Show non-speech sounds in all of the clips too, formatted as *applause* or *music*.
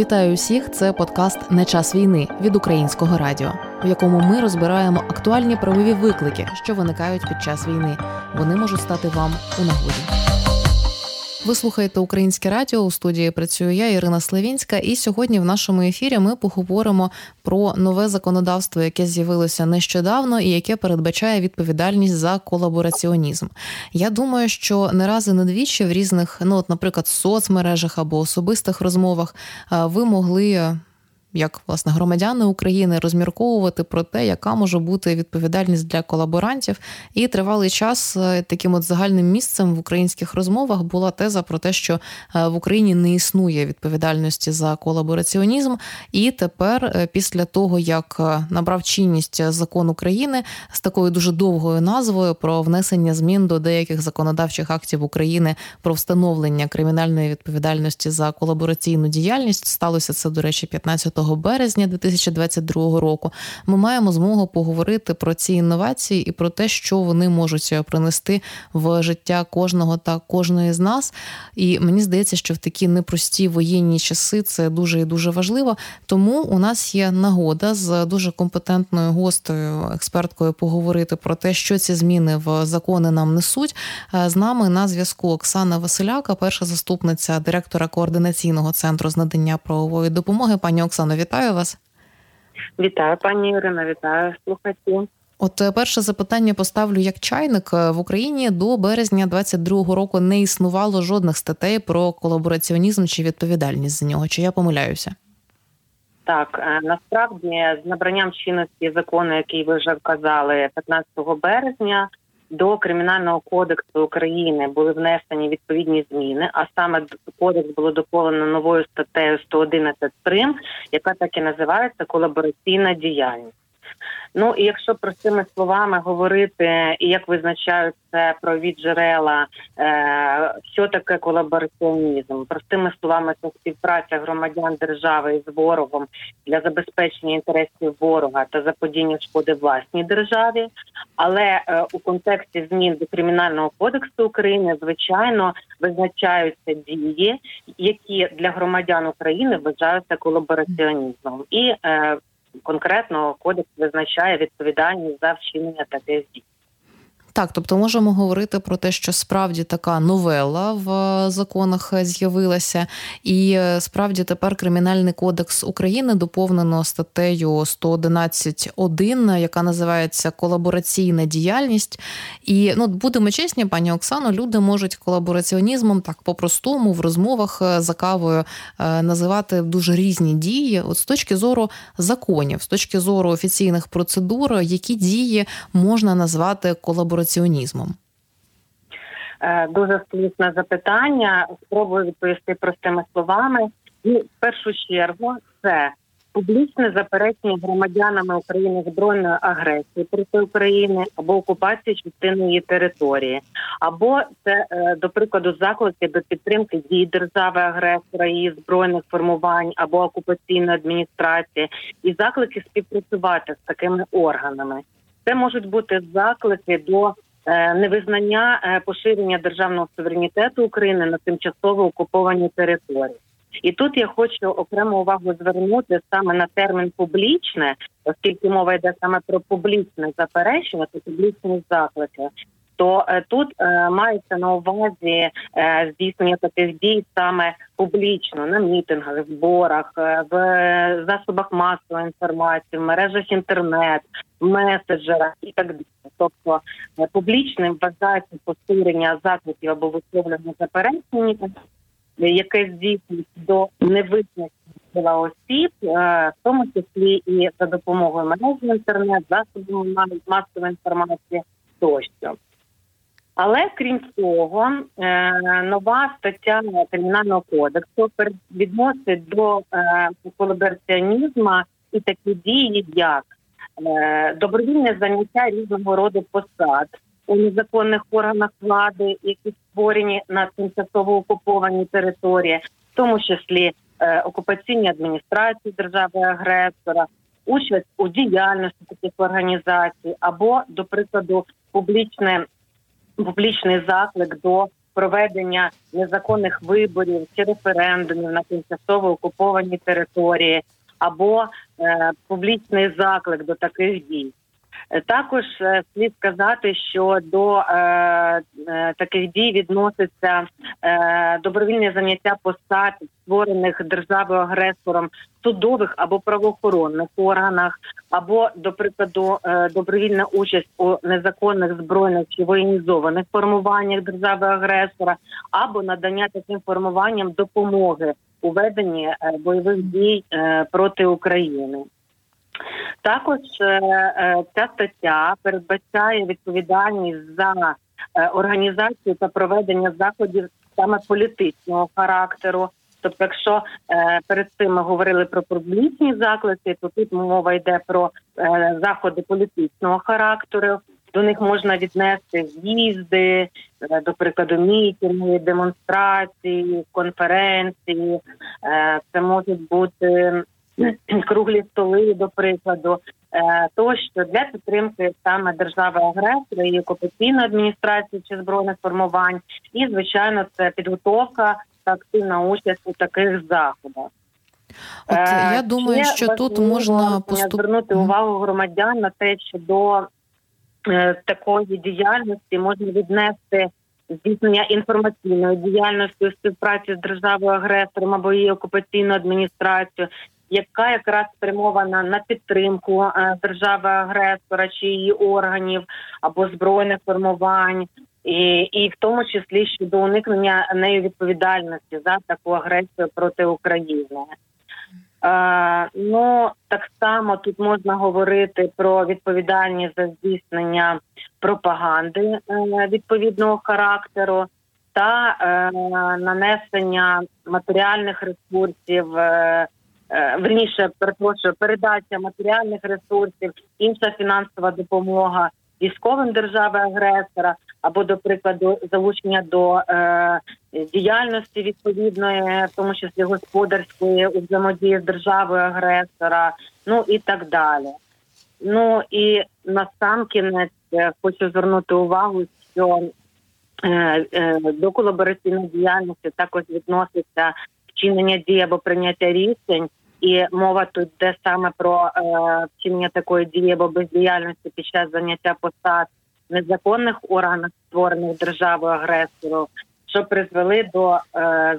Вітаю усіх! Це подкаст Не час війни від українського радіо, в якому ми розбираємо актуальні правові виклики, що виникають під час війни. Вони можуть стати вам у нагоді. Ви слухаєте Українське радіо у студії. Працюю я, Ірина Славінська, і сьогодні в нашому ефірі ми поговоримо про нове законодавство, яке з'явилося нещодавно, і яке передбачає відповідальність за колабораціонізм. Я думаю, що не раз і не двічі в різних, ну от, наприклад, соцмережах або особистих розмовах ви могли як власне громадяни України розмірковувати про те, яка може бути відповідальність для колаборантів. І тривалий час е, таким от загальним місцем в українських розмовах була теза про те, що е, в Україні не існує відповідальності за колабораціонізм. І тепер, е, після того як набрав чинність закон України з такою дуже довгою назвою про внесення змін до деяких законодавчих актів України про встановлення кримінальної відповідальності за колабораційну діяльність, сталося це до речі, 15 березня 2022 року, ми маємо змогу поговорити про ці інновації і про те, що вони можуть принести в життя кожного та кожної з нас. І мені здається, що в такі непрості воєнні часи це дуже і дуже важливо. Тому у нас є нагода з дуже компетентною гостею, експерткою поговорити про те, що ці зміни в закони нам несуть. З нами на зв'язку Оксана Василяка, перша заступниця директора координаційного центру з надання правової допомоги. Пані Оксано, вітаю вас. Вітаю, пані Ірина, вітаю слухачі. От е, перше запитання поставлю як чайник е, в Україні до березня 22-го року не існувало жодних статей про колабораціонізм чи відповідальність за нього. Чи я помиляюся? Так е, насправді з набранням чинності закону, який ви вже вказали, 15 березня до кримінального кодексу України були внесені відповідні зміни. А саме кодекс було доповнено новою статтею 111 прим, яка так і називається колабораційна діяльність. Ну і якщо простими словами говорити, і як визначають це праві джерела, е, що таке колабораціонізм, простими словами, це співпраця громадян держави з ворогом для забезпечення інтересів ворога та заподіння шкоди власній державі. Але е, у контексті змін до кримінального кодексу України звичайно визначаються дії, які для громадян України вважаються колабораціонізмом, і е, конкретно кодекс визначає відповідальність за вчинення таких дій. Так, тобто можемо говорити про те, що справді така новела в е, законах з'явилася, і е, справді тепер кримінальний кодекс України доповнено статтею 111.1, яка називається колабораційна діяльність. І ну будемо чесні, пані Оксано, люди можуть колабораціонізмом так по-простому в розмовах е, за кавою називати дуже різні дії. От з точки зору законів, з точки зору офіційних процедур, які дії можна назвати колаборацією колабораціонізмом? Е, дуже слушне запитання. Спробую відповісти простими словами. І в першу чергу це публічне заперечення громадянами України збройної агресії проти України або окупації частини її території, або це е, до прикладу заклики до підтримки дій держави агресора її збройних формувань або окупаційної адміністрації, і заклики співпрацювати з такими органами. Це можуть бути заклики до е, невизнання е, поширення державного суверенітету України на тимчасово окупованій території. І тут я хочу окрему увагу звернути саме на термін публічне, оскільки мова йде саме про публічне заперечення, то публічні заклики то е, тут е, мається на увазі е, здійснення таких дій саме публічно на мітингах, зборах, в засобах масової інформації, в мережах інтернет, в меседжерах і так далі. Тобто публічним вважається поширення закликів або висловлення заперечень, яке здійснюється до невизначених осіб, в тому числі і за допомогою мережі інтернет, засобів масової інформації тощо. Але крім цього, е, нова стаття кримінального кодексу відносить до е, колабораціонізму і такі дії, як е, добровільне заняття різного роду посад у незаконних органах влади, які створені на тимчасово окупованій території, в тому числі окупаційні адміністрації держави агресора, участь у діяльності таких організацій, або, до прикладу, публічне публічний заклик до проведення незаконних виборів чи референдумів на тимчасово окупованій території, або е, публічний заклик до таких дій. Також е, слід сказати, що до е, е, таких дій відноситься е, добровільне заняття посад, створених державою агресором судових або правоохоронних органах, або до прикладу е, добровільна участь у незаконних збройних чи воєнізованих формуваннях держави агресора, або надання таким формуванням допомоги у веденні е, бойових дій е, проти України. Також е, ця стаття передбачає відповідальність за організацію та проведення заходів саме політичного характеру. Тобто, якщо е, перед цим ми говорили про публічні заклики, то тут мова йде про е, заходи політичного характеру. До них можна віднести з'їзди, е, до прикладу, мітинги, демонстрації, конференції. Е, це можуть бути *clears throat* круглі столи, до прикладу, е, тощо для підтримки саме держави агресора і окупаційної адміністрації чи збройних формувань, і звичайно, це підготовка та активна участь у таких заходах. От я думаю, що тут можна поступ... звернути увагу громадян на те, що до такої діяльності можна віднести здійснення інформаційної діяльності у співпраці з державою агресором або її окупаційною адміністрацією, яка якраз спрямована на підтримку е, держави агресора чи її органів або збройних формувань, і і в тому числі щодо уникнення нею відповідальності за таку агресію проти України. Е, ну так само тут можна говорити про відповідальність за здійснення пропаганди е, відповідного характеру та е, нанесення матеріальних ресурсів. Верніше перепрошую, передача матеріальних ресурсів, інша фінансова допомога військовим держави-агресора, або, до прикладу, залучення до е, діяльності відповідної, в тому числі господарської у взаємодії з державою агресора, ну і так далі. Ну і насамкінець е, хочу звернути увагу, що е, е, до колабораційної діяльності також відноситься вчинення дій або прийняття рішень і мова тут йде саме про е, вчинення такої дії або бездіяльності під час заняття посад незаконних органах, створених державою агресору, що призвели до е,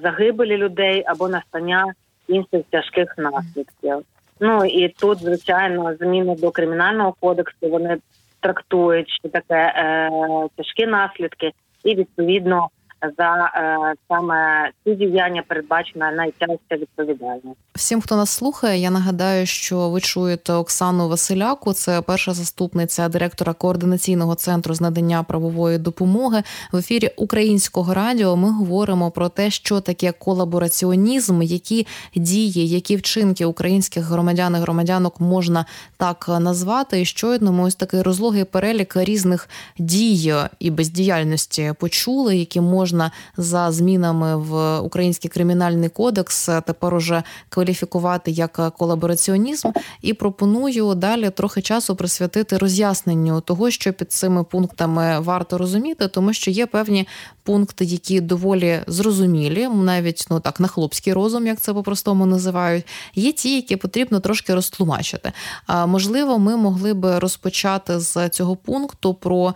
загибелі людей або настання інших тяжких наслідків. Ну і тут, звичайно, зміни до кримінального кодексу вони трактують що таке е, тяжкі наслідки, і відповідно за е, саме ці діяння передбачена найтяжча відповідальність. Всім, хто нас слухає, я нагадаю, що ви чуєте Оксану Василяку, це перша заступниця директора координаційного центру з надання правової допомоги в ефірі Українського радіо. Ми говоримо про те, що таке колабораціонізм, які дії, які вчинки українських громадян і громадянок можна так назвати. І щойно ми ось такий розлогий перелік різних дій і бездіяльності почули, які можна за змінами в український кримінальний кодекс тепер уже кваліфікувати як колабораціонізм, і пропоную далі трохи часу присвятити роз'ясненню того, що під цими пунктами варто розуміти, тому що є певні пункти, які доволі зрозумілі, навіть ну так на хлопський розум, як це по-простому називають. Є ті, які потрібно трошки розтлумачити. А можливо, ми могли би розпочати з цього пункту про.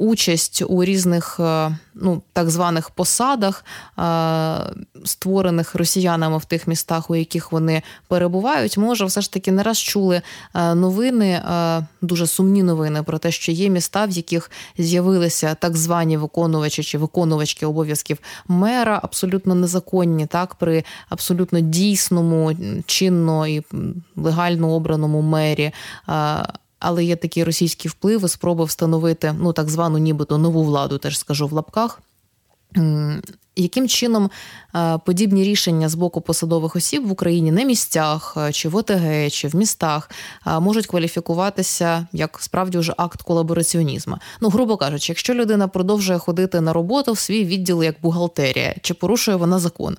Участь у різних е, ну так званих посадах, е, створених росіянами в тих містах, у яких вони перебувають. Може, все ж таки не раз чули е, новини, дуже сумні новини про те, що є міста, в яких з'явилися так звані виконувачі чи виконувачки обов'язків мера, абсолютно незаконні, так при абсолютно дійсному, чинно і легально обраному мері але є такі російські впливи, спроби встановити ну так звану, нібито нову владу, теж скажу в лапках. Яким чином е, подібні рішення з боку посадових осіб в Україні на місцях, е, чи в ОТГ, чи в містах е, можуть кваліфікуватися як справді вже акт колабораціонізму? Ну, грубо кажучи, якщо людина продовжує ходити на роботу в свій відділ як бухгалтерія, чи порушує вона закон?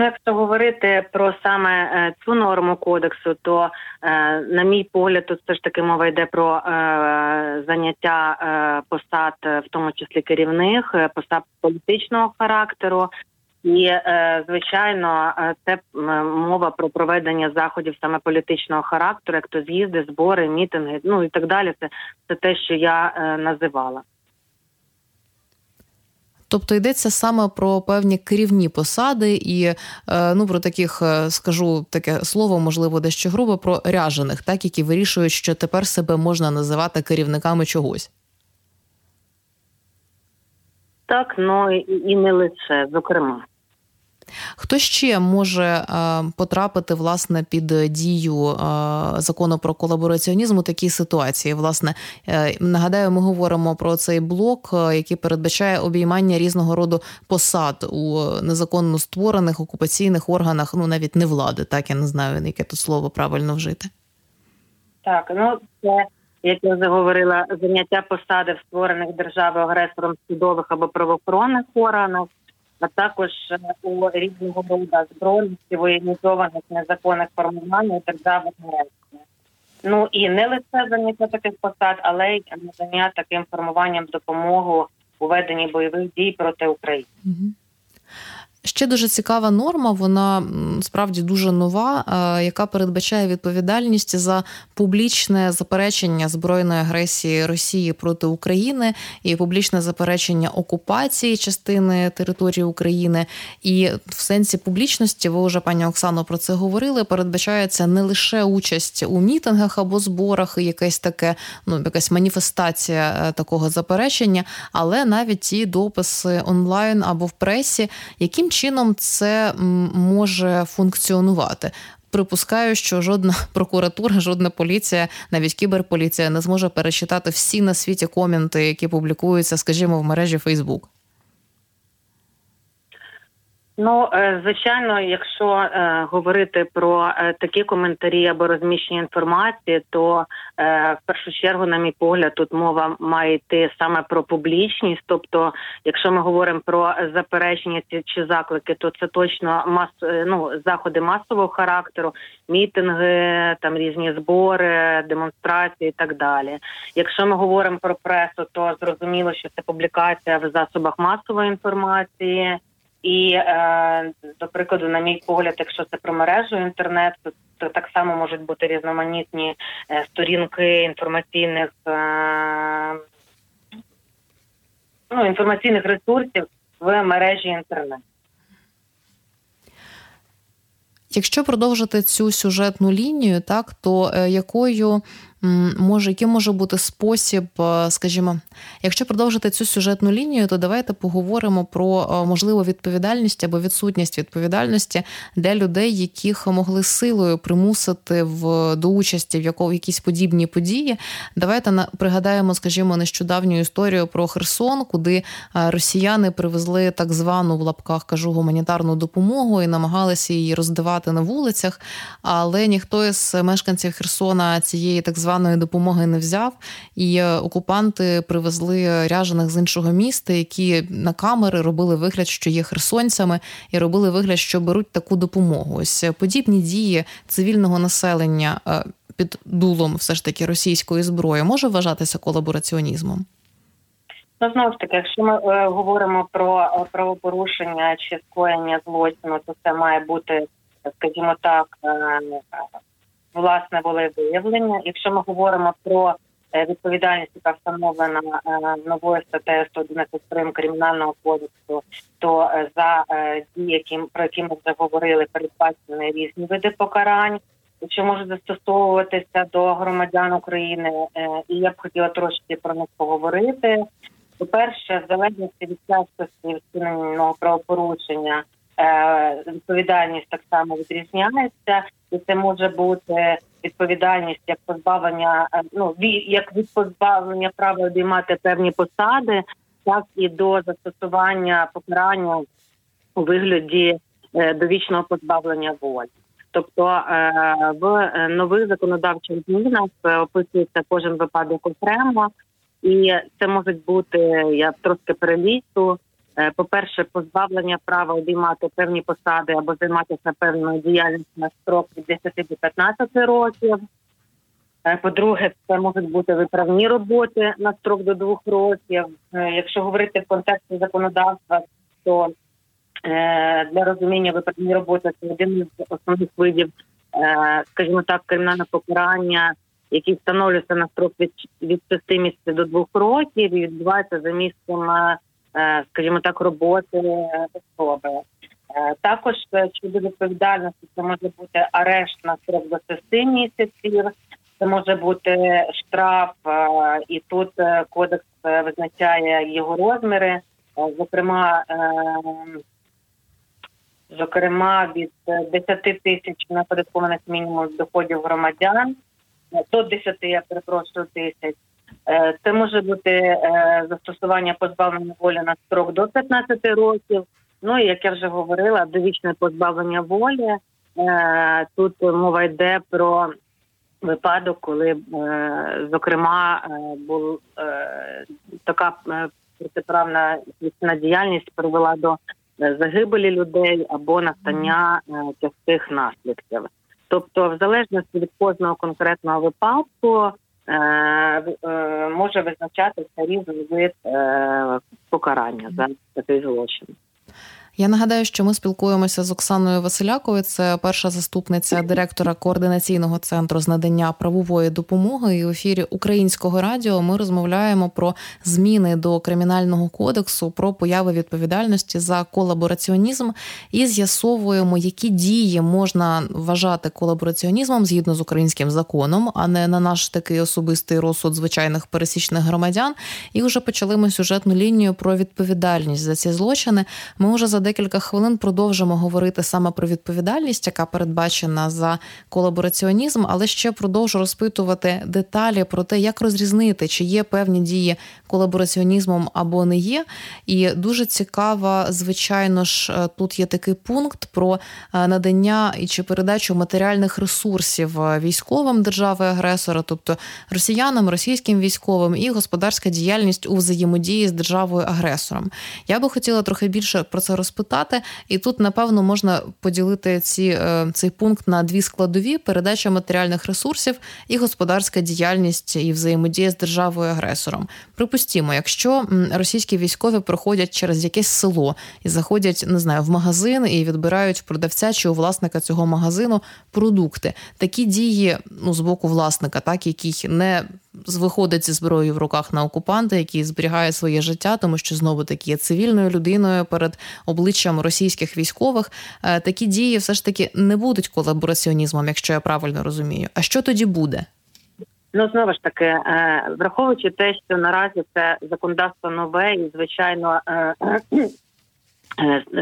Ну, якщо говорити про саме е, цю норму кодексу, то е, на мій погляд, тут все ж таки мова йде про е, заняття посад, в тому числі керівних, посад політичного характеру. І звичайно, це мова про проведення заходів саме політичного характеру, як то з'їзди, збори, мітинги, ну і так далі. Це це те, що я називала. Тобто йдеться саме про певні керівні посади, і е, ну про таких е, скажу таке слово, можливо, дещо грубо про ряжених, так які вирішують, що тепер себе можна називати керівниками чогось. Так, ну і не лише зокрема. Хто ще може е, потрапити власне під дію е, закону про колабораціонізм у такій ситуації? Власне, е, нагадаю, ми говоримо про цей блок, який передбачає обіймання різного роду посад у незаконно створених окупаційних органах, ну навіть не влади, так я не знаю, яке тут слово правильно вжити. Так, ну це. Як я вже говорила, заняття посади в створених державою агресором судових або правоохоронних органах, а також е, у різного роду збройності, воєнізованих незаконних формувань державних мережі. Ну і не лише заняття таких посад, але й надання таким формуванням допомогу у веденні бойових дій проти України. Ще дуже цікава норма, вона справді дуже нова, е, яка передбачає відповідальність за публічне заперечення збройної агресії Росії проти України і публічне заперечення окупації частини території України. І в сенсі публічності, ви вже пані Оксано про це говорили. Передбачається не лише участь у мітингах або зборах, і якесь таке, ну якась маніфестація е, такого заперечення, але навіть ті дописи онлайн або в пресі, яким чином це може функціонувати? Припускаю, що жодна *laughs* прокуратура, жодна поліція, навіть кіберполіція не зможе перечитати всі на світі коменти, які публікуються, скажімо, в мережі Фейсбук. Ну, е, звичайно, якщо е, говорити про е, такі коментарі або розміщення інформації, то е, в першу чергу, на мій погляд, тут мова має йти саме про публічність. Тобто, якщо ми говоримо про заперечення чи заклики, то це точно мас е, ну, заходи масового характеру, мітинги, там різні збори, демонстрації і так далі. Якщо ми говоримо про пресу, то зрозуміло, що це публікація в засобах масової інформації. І е, до прикладу, на мій погляд, якщо це про мережу інтернет, то, так само можуть бути різноманітні е, сторінки інформаційних е, ну, інформаційних ресурсів в мережі інтернет. Якщо продовжити цю сюжетну лінію, так то якою може, який може бути спосіб, е, скажімо, якщо продовжити цю сюжетну лінію, то давайте поговоримо про е, можливу відповідальність або відсутність відповідальності для людей, яких могли силою примусити в до участі в якого якісь подібні події. Давайте на пригадаємо, скажімо, нещодавню історію про Херсон, куди е, росіяни привезли так звану в лапках кажу гуманітарну допомогу і намагалися її роздавати на вулицях, але ніхто із мешканців Херсона цієї так званої званої допомоги не взяв, і е, окупанти привезли ряжених з іншого міста, які на камери робили вигляд, що є херсонцями, і робили вигляд, що беруть таку допомогу. Ось е, подібні дії цивільного населення е, під дулом, все ж таки, російської зброї може вважатися колабораціонізмом. Ну, знову ж таки, якщо ми е, говоримо про правопорушення чи скоєння злочину, то це має бути, скажімо так, е, власне волевиявлення. Якщо ми говоримо про е, відповідальність, яка встановлена е, новою статтею 111 прим кримінального кодексу, то е, за дії, про які ми вже говорили, передбачені різні види покарань. Що можуть застосовуватися до громадян України, і я б хотіла трошки про них поговорити. По перше, в залежності від частості вчиненого правопорушення відповідальність так само відрізняється, і це може бути відповідальність як позбавлення, е, ну як від позбавлення права обіймати певні посади, так і до застосування покарання у вигляді е, довічного позбавлення волі. Тобто в нових законодавчих змінах описується кожен випадок окремо, і це можуть бути я трошки перелічу Е, по-перше, позбавлення права обіймати певні посади або займатися певною діяльністю на строк від 10 до 15 років. Е, по-друге, це можуть бути виправні роботи на строк до двох років. Е, якщо говорити в контексті законодавства, то для розуміння виправні роботи це один з основних видів, скажімо так, кримінального покарання, який встановлюється на строк від від 6 місяців до двох років і відбувається за місцем Е, скажімо так, роботи особи. Е, також е, щодо відповідальності, це може бути арешт на строк до 6 місяців, це може бути штраф, і тут кодекс визначає його розміри, зокрема. Зокрема, від 10 тисяч наподаткованих мінімум доходів громадян до 10, я перепрошую тисяч Е, це може бути е, застосування позбавлення волі на строк до 15 років. Ну і як я вже говорила, довічне позбавлення волі. Е, тут мова йде про випадок, коли зокрема була така протиправна діяльність привела до загибелі людей або настання тяжких наслідків. Тобто, в залежності від кожного конкретного випадку. Е, е, може визначатися різний вид е, покарання за такий злочин. Я нагадаю, що ми спілкуємося з Оксаною Василяковою. Це перша заступниця директора координаційного центру з надання правової допомоги. І в ефірі Українського радіо ми розмовляємо про зміни до кримінального кодексу, про появи відповідальності за колабораціонізм і з'ясовуємо, які дії можна вважати колабораціонізмом згідно з українським законом, а не на наш такий особистий розсуд звичайних пересічних громадян. І вже почали ми сюжетну лінію про відповідальність за ці злочини. Ми вже за декілька хвилин продовжимо говорити саме про відповідальність, яка передбачена за колабораціонізм, але ще продовжу розпитувати деталі про те, як розрізнити, чи є певні дії колабораціонізмом або не є. І дуже цікаво, звичайно ж, е, тут є такий пункт про е, надання і чи передачу матеріальних ресурсів е, військовим держави-агресора, тобто росіянам, російським військовим, і господарська діяльність у взаємодії з державою агресором. Я би хотіла трохи більше про це розпитати розпитати. І тут, напевно, можна поділити ці, е, цей пункт на дві складові: передача матеріальних ресурсів і господарська діяльність і взаємодія з державою агресором. Припустімо, якщо російські військові проходять через якесь село і заходять, не знаю, в магазин і відбирають продавця чи у власника цього магазину продукти, такі дії ну з боку власника, так який не виходить зі зброєю в руках на окупанта, який зберігає своє життя, тому що знову таки є цивільною людиною перед обличчям російських військових. Е, такі дії все ж таки не будуть колабораціонізмом, якщо я правильно розумію. А що тоді буде? Ну знову ж таки, е, враховуючи те, що наразі це законодавство нове, і звичайно е,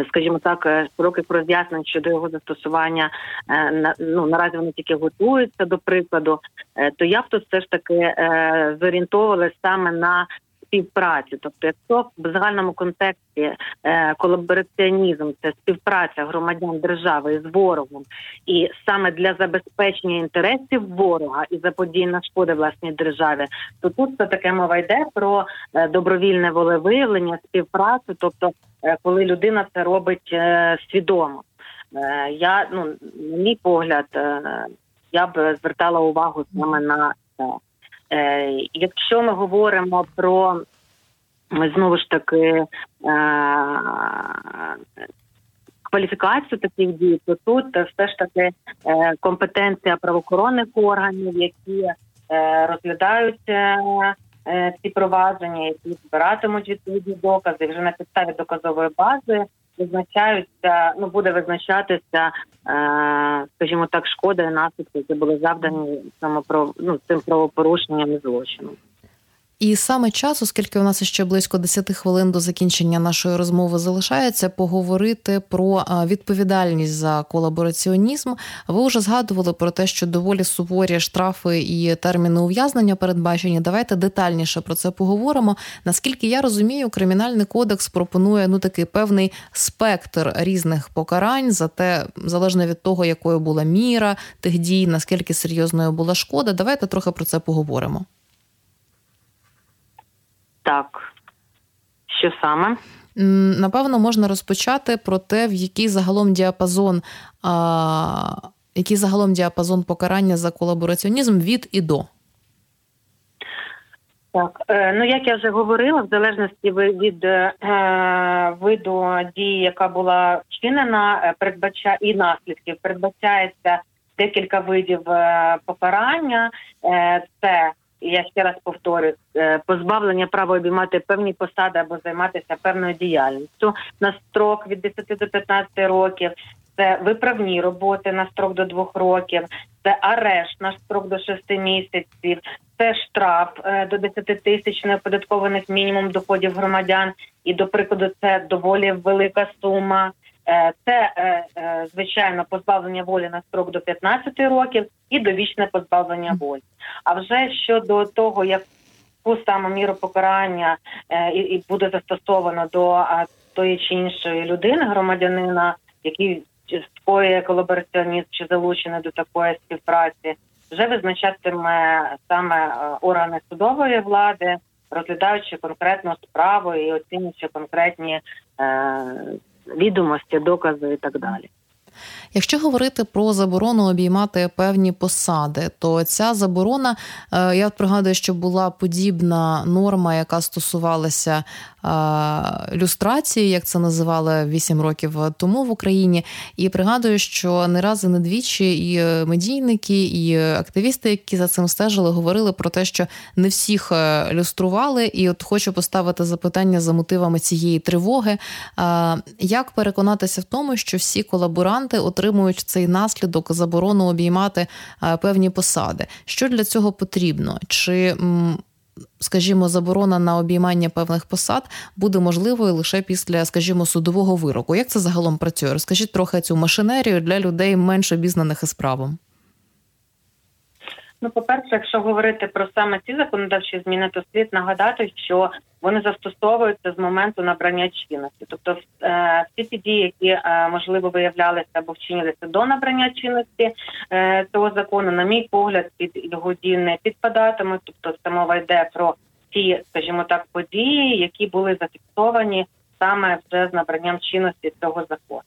скажімо так, е, широких роз'яснень щодо його застосування ну наразі вони тільки готуються до прикладу, е, то я б тут все ж таки зорієнтовувалася саме на співпраці. Тобто, якщо в загальному контексті е, колабораціонізм це співпраця громадян держави з ворогом, і саме для забезпечення інтересів ворога і заподіяння шкоди власній державі, то тут все таке мова йде про е, добровільне волевиявлення, співпрацю, тобто е, коли людина це робить свідомо. Я ну на мій погляд, я б звертала увагу саме на це. Е, якщо ми говоримо про знову ж таки е, кваліфікацію таких дій, то тут все ж таки е, компетенція правоохоронних органів, які розглядаються ці провадження, які збиратимуть відповідні докази. Вже на підставі доказової бази визначаються, ну буде визначатися, е, скажімо так, шкода і наслідки, які були завдані саме про ну, цим правопорушенням і злочином. І саме час, оскільки у нас ще близько 10 хвилин до закінчення нашої розмови залишається, поговорити про відповідальність за колабораціонізм. Ви вже згадували про те, що доволі суворі штрафи і терміни ув'язнення передбачені. Давайте детальніше про це поговоримо. Наскільки я розумію, кримінальний кодекс пропонує ну такий певний спектр різних покарань за те, залежно від того, якою була міра тих дій, наскільки серйозною була шкода. Давайте трохи про це поговоримо. Так. Що саме? Напевно, можна розпочати про те, в який загалом діапазон, а, який загалом діапазон покарання за колабораціонізм від і до. Так, е, ну як я вже говорила, в залежності від е, виду дії, яка була вчинена, е, передбачає і наслідків, передбачається декілька видів е, покарання. Це я ще раз повторюю, е, позбавлення права обіймати певні посади або займатися певною діяльністю на строк від 10 до 15 років. Це виправні роботи на строк до двох років, це арешт на строк до шести місяців, це штраф е, до 10 тисяч неоподаткованих мінімум доходів громадян. І до прикладу, це доволі велика сума. Е, це звичайно позбавлення волі на строк до 15 років і довічне позбавлення волі. А вже щодо того, яку саме міру покарання е, і, буде застосовано до тої чи іншої людини, громадянина, який скоює колабораціонізм чи залучений до такої співпраці, вже визначатиме саме е, органи судової влади, розглядаючи конкретну справу і оцінюючи конкретні е, відомості, докази і так далі. Якщо говорити про заборону обіймати певні посади, то ця заборона, е, я пригадую, що була подібна норма, яка стосувалася люстрації, як це називали 8 років тому в Україні. І пригадую, що не раз і не двічі і медійники, і активісти, які за цим стежили, говорили про те, що не всіх е, люстрували. І от хочу поставити запитання за мотивами цієї тривоги. Як переконатися в тому, що всі колаборанти отримують цей наслідок заборону обіймати е, певні посади? Що для цього потрібно? Чи скажімо, заборона на обіймання певних посад буде можливою лише після, скажімо, судового вироку. Як це загалом працює? Розкажіть трохи цю машинерію для людей менш обізнаних із правом. Ну, по перше, якщо говорити про саме ці законодавчі зміни, то слід нагадати, що вони застосовуються з моменту набрання чинності. Тобто, е, всі ті дії, які е, можливо виявлялися або вчинилися до набрання чинності е, цього закону, на мій погляд, під його дії не підпадатимуть. Тобто, це мова йде про ті, скажімо так, події, які були зафіксовані саме вже з набранням чинності цього закону.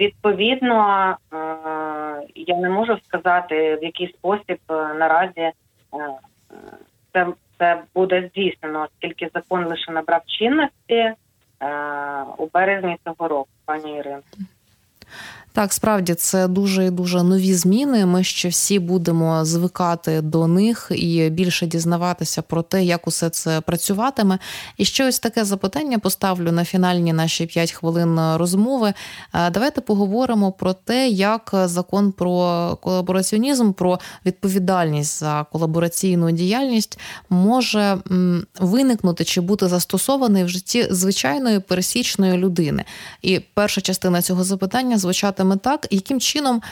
Відповідно, я не можу сказати, в який спосіб наразі це це буде здійснено, оскільки закон лише набрав чинності е, у березні цього року, пані Ірино. Так, справді це дуже і дуже нові зміни. Ми ще всі будемо звикати до них і більше дізнаватися про те, як усе це працюватиме. І ще ось таке запитання поставлю на фінальні наші 5 хвилин розмови. Е, давайте поговоримо про те, як закон про колабораціонізм, про відповідальність за колабораційну діяльність може виникнути чи бути застосований в житті звичайної пересічної людини. І перша частина цього запитання звучатиме саме так, яким чином.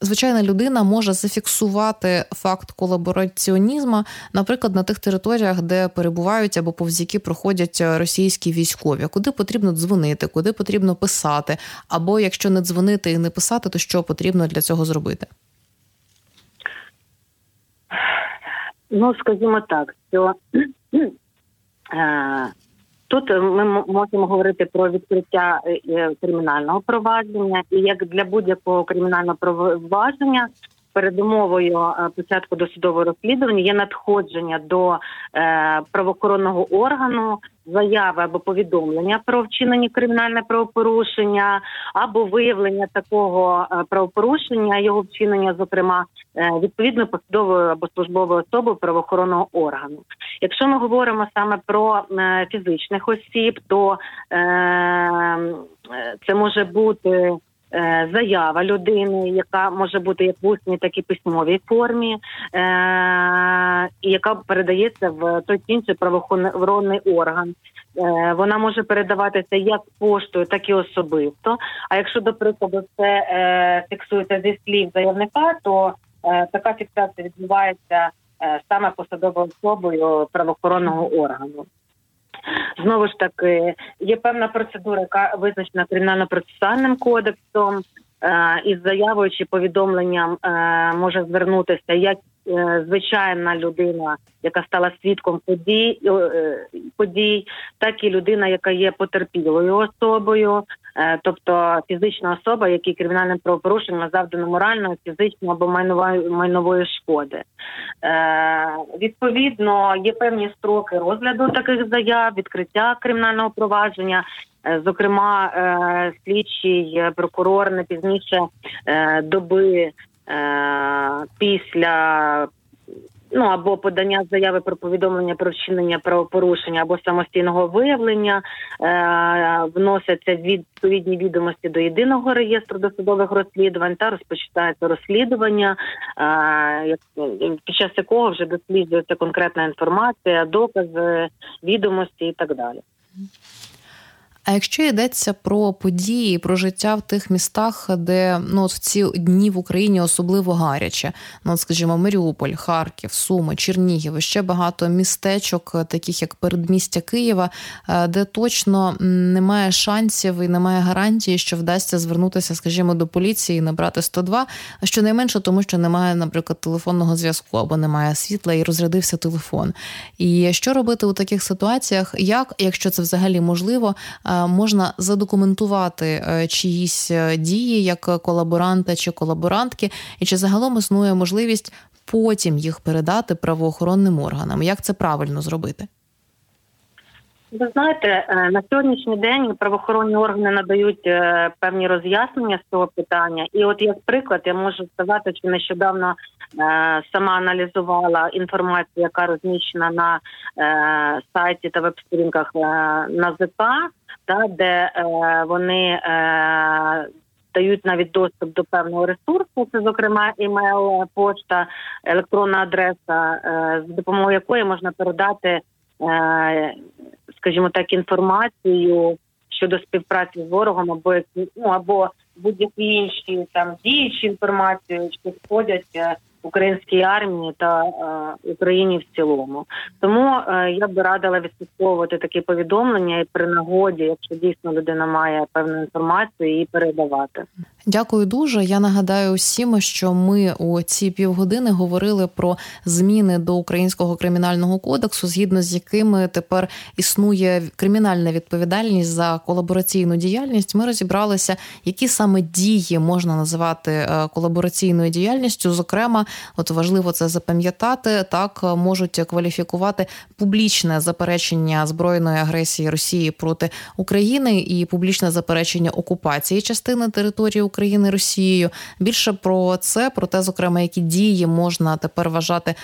Звичайна людина може зафіксувати факт колабораціонізму, наприклад, на тих територіях, де перебувають або повз які проходять російські військові, куди потрібно дзвонити, куди потрібно писати, або якщо не дзвонити і не писати, то що потрібно для цього зробити? Ну, скажімо так, що *clears throat* е, Тут е, ми можемо говорити про відкриття е, е, кримінального провадження, і як для будь-якого кримінального провадження передумовою початку досудового розслідування є надходження до правоохоронного органу заяви або повідомлення про вчинені кримінальне правопорушення, або виявлення такого е, правопорушення, його вчинення, зокрема, е, відповідно посадовою або службовою особою правоохоронного органу. Якщо ми говоримо саме про е, фізичних осіб, то це може бути заява людини, яка може бути як в усній, так і письмовій формі, е, і яка передається в той інший правоохоронний орган. Е, вона може передаватися як поштою, так і особисто. А якщо, до прикладу, це фіксується зі слів заявника, то така фіксація відбувається саме посадовою особою правоохоронного органу. Знову ж таки, є певна процедура, яка визначена кримінально-процесуальним кодексом, е, із заявою чи повідомленням е, може звернутися як звичайна людина, яка стала свідком подій, е, подій, так і людина, яка є потерпілою особою, е, тобто фізична особа, якій кримінальним правопорушенням завдано моральної, фізичної або майнової майнової шкоди. Відповідно, є певні строки розгляду таких заяв, відкриття кримінального провадження. Зокрема, слідчий прокурор не пізніше доби Е, після ну або подання заяви про повідомлення про вчинення правопорушення або самостійного виявлення е, вносяться відповідні відомості до єдиного реєстру досудових розслідувань та розпочинається розслідування, е, під час якого вже досліджується конкретна інформація, докази, відомості і так далі. А якщо йдеться про події, про життя в тих містах, де ну в ці дні в Україні особливо гаряче, ну от, скажімо, Маріуполь, Харків, Суми, Чернігів, ще багато містечок, таких як передмістя Києва, е, де точно немає шансів і немає гарантії, що вдасться звернутися, скажімо, до поліції, і набрати 102, щонайменше тому, що немає, наприклад, телефонного зв'язку або немає світла і розрядився телефон. І що робити у таких ситуаціях, як якщо це взагалі можливо? Е, можна задокументувати е, чиїсь е, дії як колаборанта чи колаборантки, і чи загалом існує можливість потім їх передати правоохоронним органам? Як це правильно зробити? Ви знаєте, е, на сьогоднішній день правоохоронні органи надають певні роз'яснення з цього питання, і от як приклад я можу сказати, що нещодавно сама аналізувала інформацію, яка розміщена на сайті та веб-сторінках НАЗК, та де е, вони е, дають навіть доступ до певного ресурсу, це зокрема імейл, пошта, електронна адреса, е, з допомогою якої можна передати, е, скажімо так, інформацію щодо співпраці з ворогом, або ну або будь-які інші там діючі інформації, що входять е, українській армії та е, Україні в цілому. Тому е, я би радила відслідковувати такі повідомлення і при нагоді, якщо дійсно людина має певну інформацію, її передавати. Дякую дуже. Я нагадаю усім, що ми у ці півгодини говорили про зміни до українського кримінального кодексу, згідно з якими тепер існує кримінальна відповідальність за колабораційну діяльність. Ми розібралися, які саме дії можна називати е, колабораційною діяльністю. Зокрема, от важливо це запам'ятати, так можуть кваліфікувати публічне заперечення збройної агресії Росії проти України і публічне заперечення окупації частини території України. Росією. Більше про це, про те, зокрема, які дії можна тепер вважати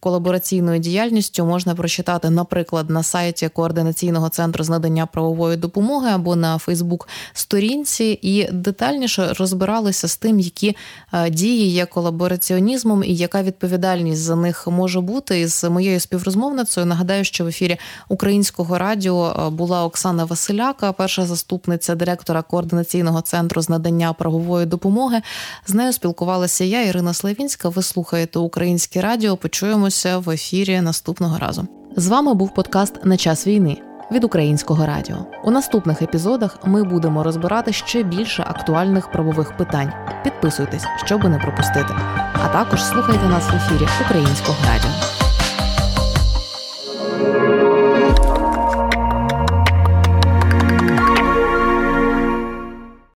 колабораційною діяльністю можна прочитати, наприклад, на сайті координаційного центру з надання правової допомоги або на Фейсбук-сторінці, і детальніше розбиралися з тим, які е, дії є колабораціонізмом і яка відповідальність за них може бути. І з моєю співрозмовницею нагадаю, що в ефірі українського радіо е, була Оксана Василяка, перша заступниця директора координаційного центру з надання правової допомоги. З нею спілкувалася я, Ірина Славінська. Ви слухаєте Українське Радіо. Почуємо почуємося в ефірі наступного разу. З вами був подкаст на час війни від українського радіо. У наступних епізодах ми будемо розбирати ще більше актуальних правових питань. Підписуйтесь, щоб не пропустити. А також слухайте нас в ефірі Українського радіо.